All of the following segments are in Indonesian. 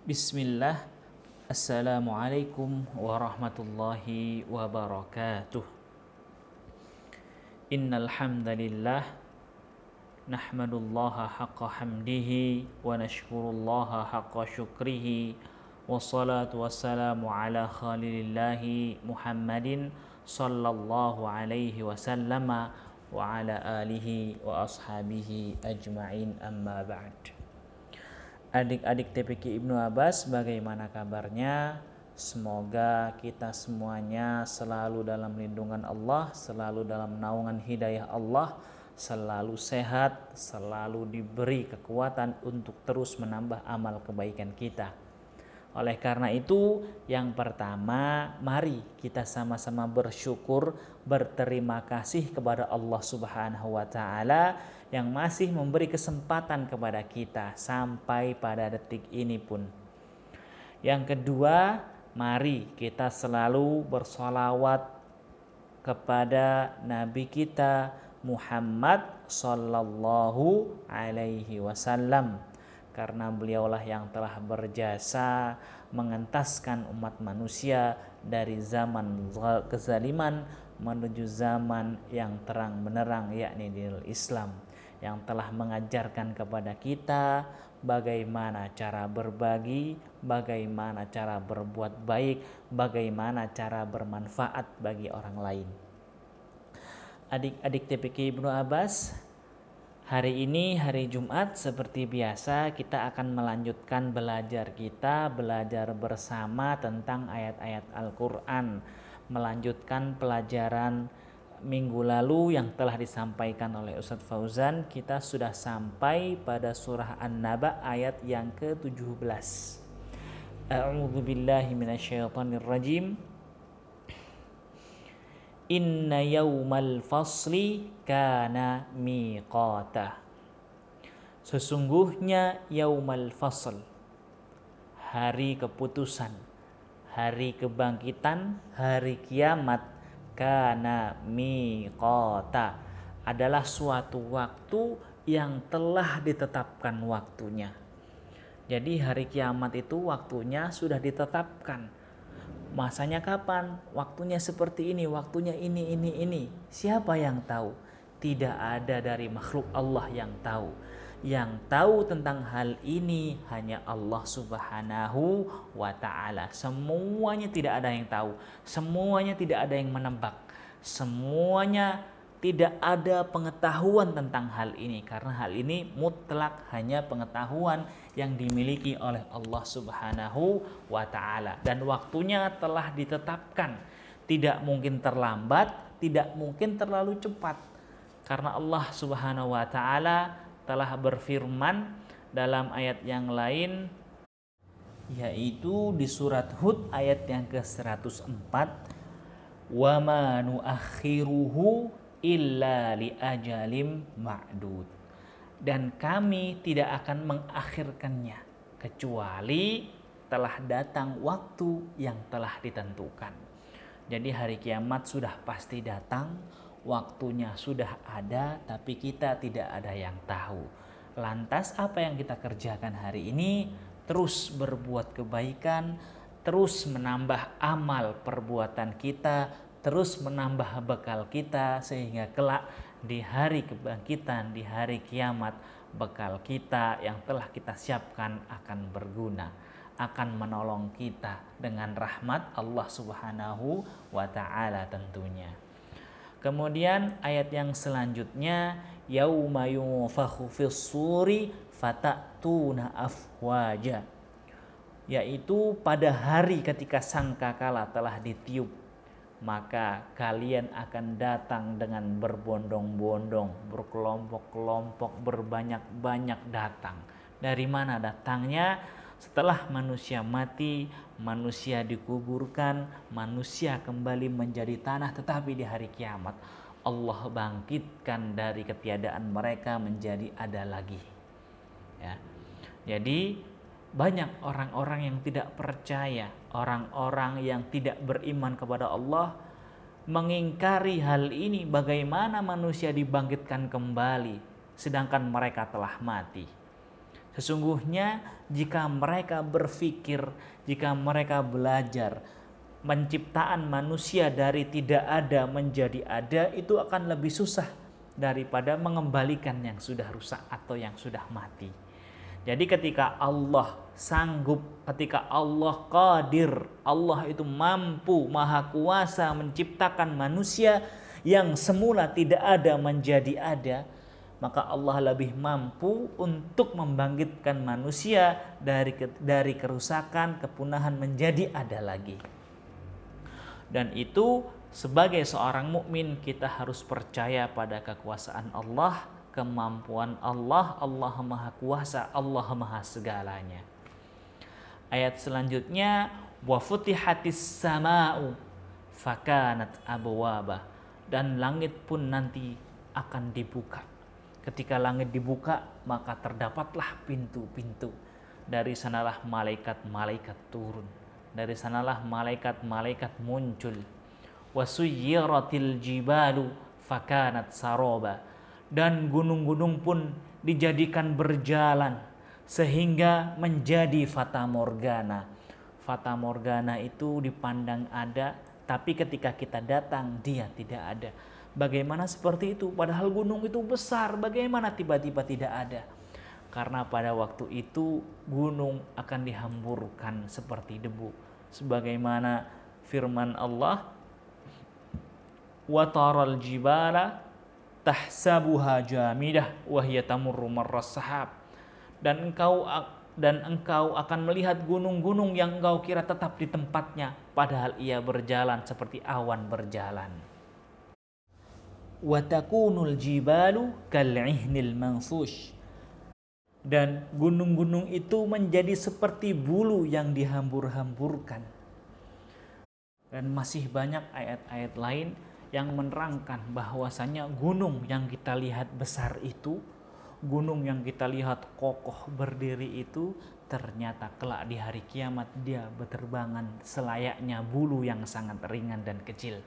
Bismillah Assalamualaikum warahmatullahi wabarakatuh Innal hamdalillah nahmadullaha haqqa hamdihi wa nashkurullaha haqqa syukrihi wassalatu wassalamu ala khalilillahi Muhammadin sallallahu alaihi wasallama wa ala alihi wa ashabihi ajma'in amma ba'd adik-adik TPQ Ibnu Abbas bagaimana kabarnya? Semoga kita semuanya selalu dalam lindungan Allah, selalu dalam naungan hidayah Allah, selalu sehat, selalu diberi kekuatan untuk terus menambah amal kebaikan kita. Oleh karena itu, yang pertama, mari kita sama-sama bersyukur, berterima kasih kepada Allah Subhanahu wa taala yang masih memberi kesempatan kepada kita sampai pada detik ini pun. Yang kedua, mari kita selalu bersolawat kepada Nabi kita Muhammad Sallallahu Alaihi Wasallam karena beliaulah yang telah berjasa mengentaskan umat manusia dari zaman kezaliman menuju zaman yang terang benerang yakni di Islam yang telah mengajarkan kepada kita bagaimana cara berbagi, bagaimana cara berbuat baik, bagaimana cara bermanfaat bagi orang lain. Adik-adik TPK Ibnu Abbas, Hari ini hari Jumat seperti biasa kita akan melanjutkan belajar kita belajar bersama tentang ayat-ayat Al-Qur'an, melanjutkan pelajaran minggu lalu yang telah disampaikan oleh Ustadz Fauzan kita sudah sampai pada surah An-Naba ayat yang ke-17. A'udzu billahi minasyaitonir rajim. Inna yaumal fasli kana miqata. Sesungguhnya yaumal fasl hari keputusan, hari kebangkitan, hari kiamat kana miqata adalah suatu waktu yang telah ditetapkan waktunya. Jadi hari kiamat itu waktunya sudah ditetapkan Masanya kapan? Waktunya seperti ini, waktunya ini, ini, ini. Siapa yang tahu? Tidak ada dari makhluk Allah yang tahu. Yang tahu tentang hal ini hanya Allah Subhanahu wa Ta'ala. Semuanya tidak ada yang tahu, semuanya tidak ada yang menebak, semuanya tidak ada pengetahuan tentang hal ini karena hal ini mutlak hanya pengetahuan yang dimiliki oleh Allah Subhanahu wa taala. Dan waktunya telah ditetapkan. Tidak mungkin terlambat tidak mungkin terlalu cepat. Karena Allah Subhanahu wa taala telah berfirman dalam ayat yang lain yaitu di surat Hud ayat yang ke-104 wa ma illa li ajalim ma'dud dan kami tidak akan mengakhirkannya kecuali telah datang waktu yang telah ditentukan. Jadi hari kiamat sudah pasti datang, waktunya sudah ada tapi kita tidak ada yang tahu. Lantas apa yang kita kerjakan hari ini? Terus berbuat kebaikan, terus menambah amal perbuatan kita, terus menambah bekal kita sehingga kelak di hari kebangkitan, di hari kiamat, bekal kita yang telah kita siapkan akan berguna, akan menolong kita dengan rahmat Allah Subhanahu wa taala tentunya. Kemudian ayat yang selanjutnya yauma yunfakhu fis suri fatatuna afwaja yaitu pada hari ketika sangkakala telah ditiup maka kalian akan datang dengan berbondong-bondong, berkelompok-kelompok, berbanyak-banyak datang. Dari mana datangnya? Setelah manusia mati, manusia dikuburkan, manusia kembali menjadi tanah, tetapi di hari kiamat Allah bangkitkan dari ketiadaan mereka menjadi ada lagi. Ya. Jadi banyak orang-orang yang tidak percaya, orang-orang yang tidak beriman kepada Allah mengingkari hal ini bagaimana manusia dibangkitkan kembali sedangkan mereka telah mati. Sesungguhnya jika mereka berpikir, jika mereka belajar menciptaan manusia dari tidak ada menjadi ada itu akan lebih susah daripada mengembalikan yang sudah rusak atau yang sudah mati. Jadi ketika Allah sanggup, ketika Allah qadir, Allah itu mampu, maha kuasa menciptakan manusia yang semula tidak ada menjadi ada, maka Allah lebih mampu untuk membangkitkan manusia dari dari kerusakan, kepunahan menjadi ada lagi. Dan itu sebagai seorang mukmin kita harus percaya pada kekuasaan Allah, kemampuan Allah, Allah Maha Kuasa, Allah Maha segalanya. Ayat selanjutnya wa futihatis sama'u fakanat abwaba dan langit pun nanti akan dibuka Ketika langit dibuka, maka terdapatlah pintu-pintu. Dari sanalah malaikat-malaikat turun. Dari sanalah malaikat-malaikat muncul. Wasuyiratil jibalu fakanat saroba dan gunung-gunung pun dijadikan berjalan sehingga menjadi fata morgana. Fata morgana itu dipandang ada tapi ketika kita datang dia tidak ada. Bagaimana seperti itu padahal gunung itu besar bagaimana tiba-tiba tidak ada? Karena pada waktu itu gunung akan dihamburkan seperti debu. Sebagaimana firman Allah wa taral jibala tahsabuha jamidah wahya tamurru marras sahab. Dan engkau dan engkau akan melihat gunung-gunung yang engkau kira tetap di tempatnya padahal ia berjalan seperti awan berjalan. Watakunul jibalu kal'ihnil mansush. Dan gunung-gunung itu menjadi seperti bulu yang dihambur-hamburkan. Dan masih banyak ayat-ayat lain yang menerangkan bahwasanya gunung yang kita lihat besar itu gunung yang kita lihat kokoh berdiri itu ternyata kelak di hari kiamat dia berterbangan selayaknya bulu yang sangat ringan dan kecil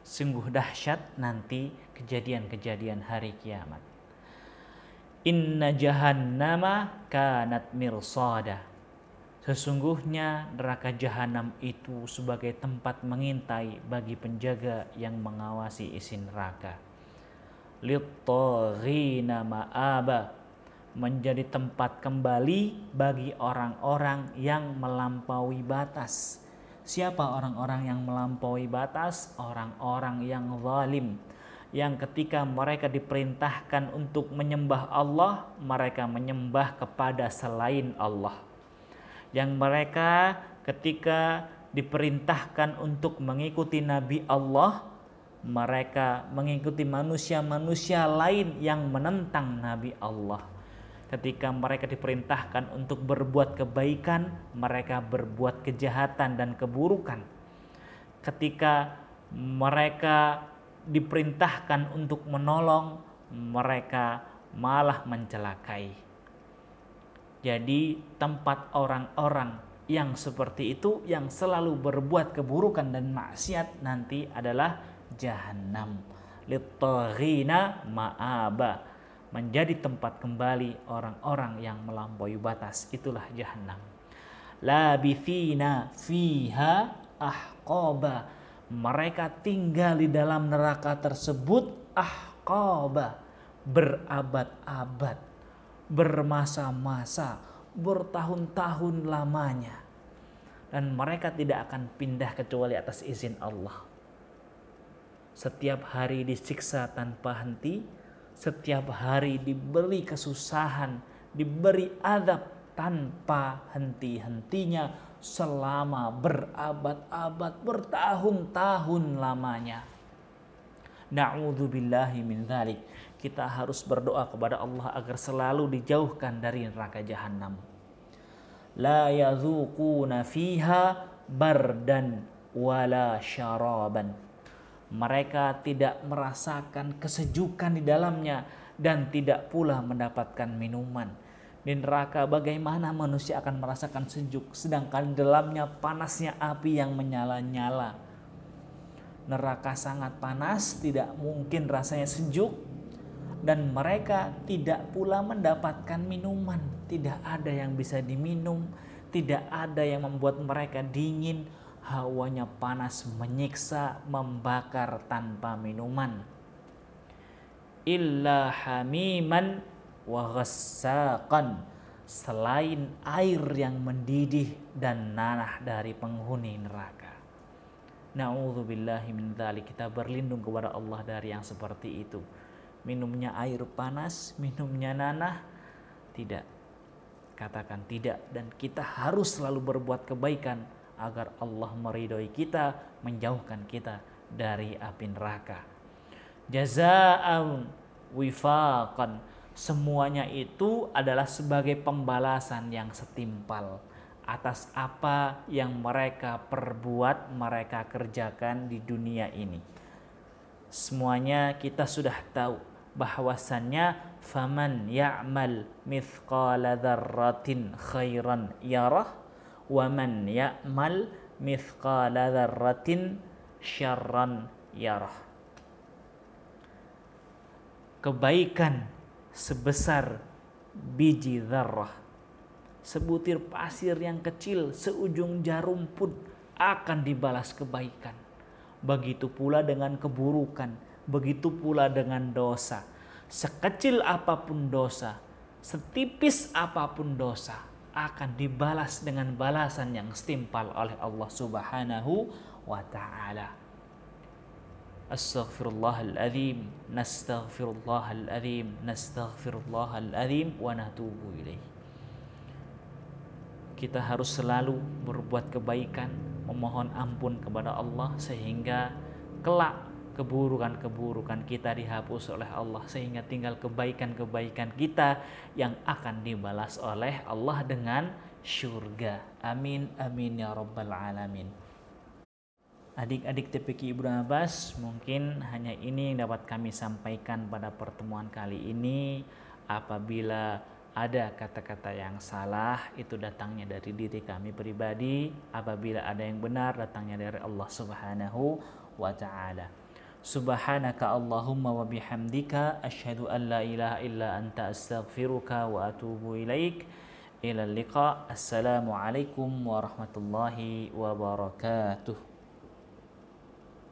Sungguh dahsyat nanti kejadian-kejadian hari kiamat. Inna jahannama kanat mirsada. Sesungguhnya neraka jahanam itu sebagai tempat mengintai bagi penjaga yang mengawasi isi neraka. Littaghina ma'aba menjadi tempat kembali bagi orang-orang yang melampaui batas Siapa orang-orang yang melampaui batas? Orang-orang yang zalim. Yang ketika mereka diperintahkan untuk menyembah Allah, mereka menyembah kepada selain Allah. Yang mereka ketika diperintahkan untuk mengikuti Nabi Allah, mereka mengikuti manusia-manusia lain yang menentang Nabi Allah ketika mereka diperintahkan untuk berbuat kebaikan, mereka berbuat kejahatan dan keburukan. Ketika mereka diperintahkan untuk menolong, mereka malah mencelakai. Jadi, tempat orang-orang yang seperti itu, yang selalu berbuat keburukan dan maksiat, nanti adalah jahanam. Littaghina ma'aba. Menjadi tempat kembali orang-orang yang melampaui batas. Itulah jahanam labithina fiha ahqaba. Mereka tinggal di dalam neraka tersebut ahqaba. Berabad-abad bermasa-masa bertahun-tahun lamanya dan mereka tidak akan pindah kecuali atas izin Allah setiap hari disiksa tanpa henti setiap hari diberi kesusahan, diberi adab tanpa henti-hentinya selama berabad-abad, bertahun-tahun lamanya. Na'udzubillahi min dzalik. Kita harus berdoa kepada Allah agar selalu dijauhkan dari neraka jahanam. La yazuquna fiha bardan wala syaraban mereka tidak merasakan kesejukan di dalamnya dan tidak pula mendapatkan minuman. Di neraka bagaimana manusia akan merasakan sejuk sedangkan di dalamnya panasnya api yang menyala-nyala. Neraka sangat panas, tidak mungkin rasanya sejuk. Dan mereka tidak pula mendapatkan minuman. Tidak ada yang bisa diminum, tidak ada yang membuat mereka dingin, hawanya panas menyiksa, membakar tanpa minuman. Illa hamiman wa ghassaqan selain air yang mendidih dan nanah dari penghuni neraka. Na'udzubillahi min dzalik. Kita berlindung kepada Allah dari yang seperti itu minumnya air panas, minumnya nanah, tidak. Katakan tidak dan kita harus selalu berbuat kebaikan agar Allah meridhoi kita, menjauhkan kita dari api neraka. Jaza'an wifaqan. Semuanya itu adalah sebagai pembalasan yang setimpal atas apa yang mereka perbuat, mereka kerjakan di dunia ini. Semuanya kita sudah tahu bahwasannya faman ya'mal mithqala dzarratin khairan yarah wa man ya'mal mithqala dzarratin syarran yarah. Kebaikan sebesar biji zarrah sebutir pasir yang kecil seujung jarum pun akan dibalas kebaikan. Begitu pula dengan keburukan begitu pula dengan dosa. Sekecil apa pun dosa, setipis apa pun dosa, akan dibalas dengan balasan yang setimpal oleh Allah Subhanahu wa taala. Astaghfirullahaladzim, nastaghfirullahaladzim, nastaghfirullahaladzim wa natubu ilaih. Kita harus selalu berbuat kebaikan, memohon ampun kepada Allah sehingga kelak keburukan-keburukan kita dihapus oleh Allah sehingga tinggal kebaikan-kebaikan kita yang akan dibalas oleh Allah dengan syurga. Amin amin ya rabbal alamin. Adik-adik TPQ Ibnu Abbas, mungkin hanya ini yang dapat kami sampaikan pada pertemuan kali ini. Apabila ada kata-kata yang salah, itu datangnya dari diri kami pribadi. Apabila ada yang benar, datangnya dari Allah Subhanahu wa Ta'ala. سبحانك اللهم وبحمدك أشهد أن لا إله إلا أنت أستغفرك وأتوب إليك. إلى اللقاء. السلام عليكم ورحمة الله وبركاته.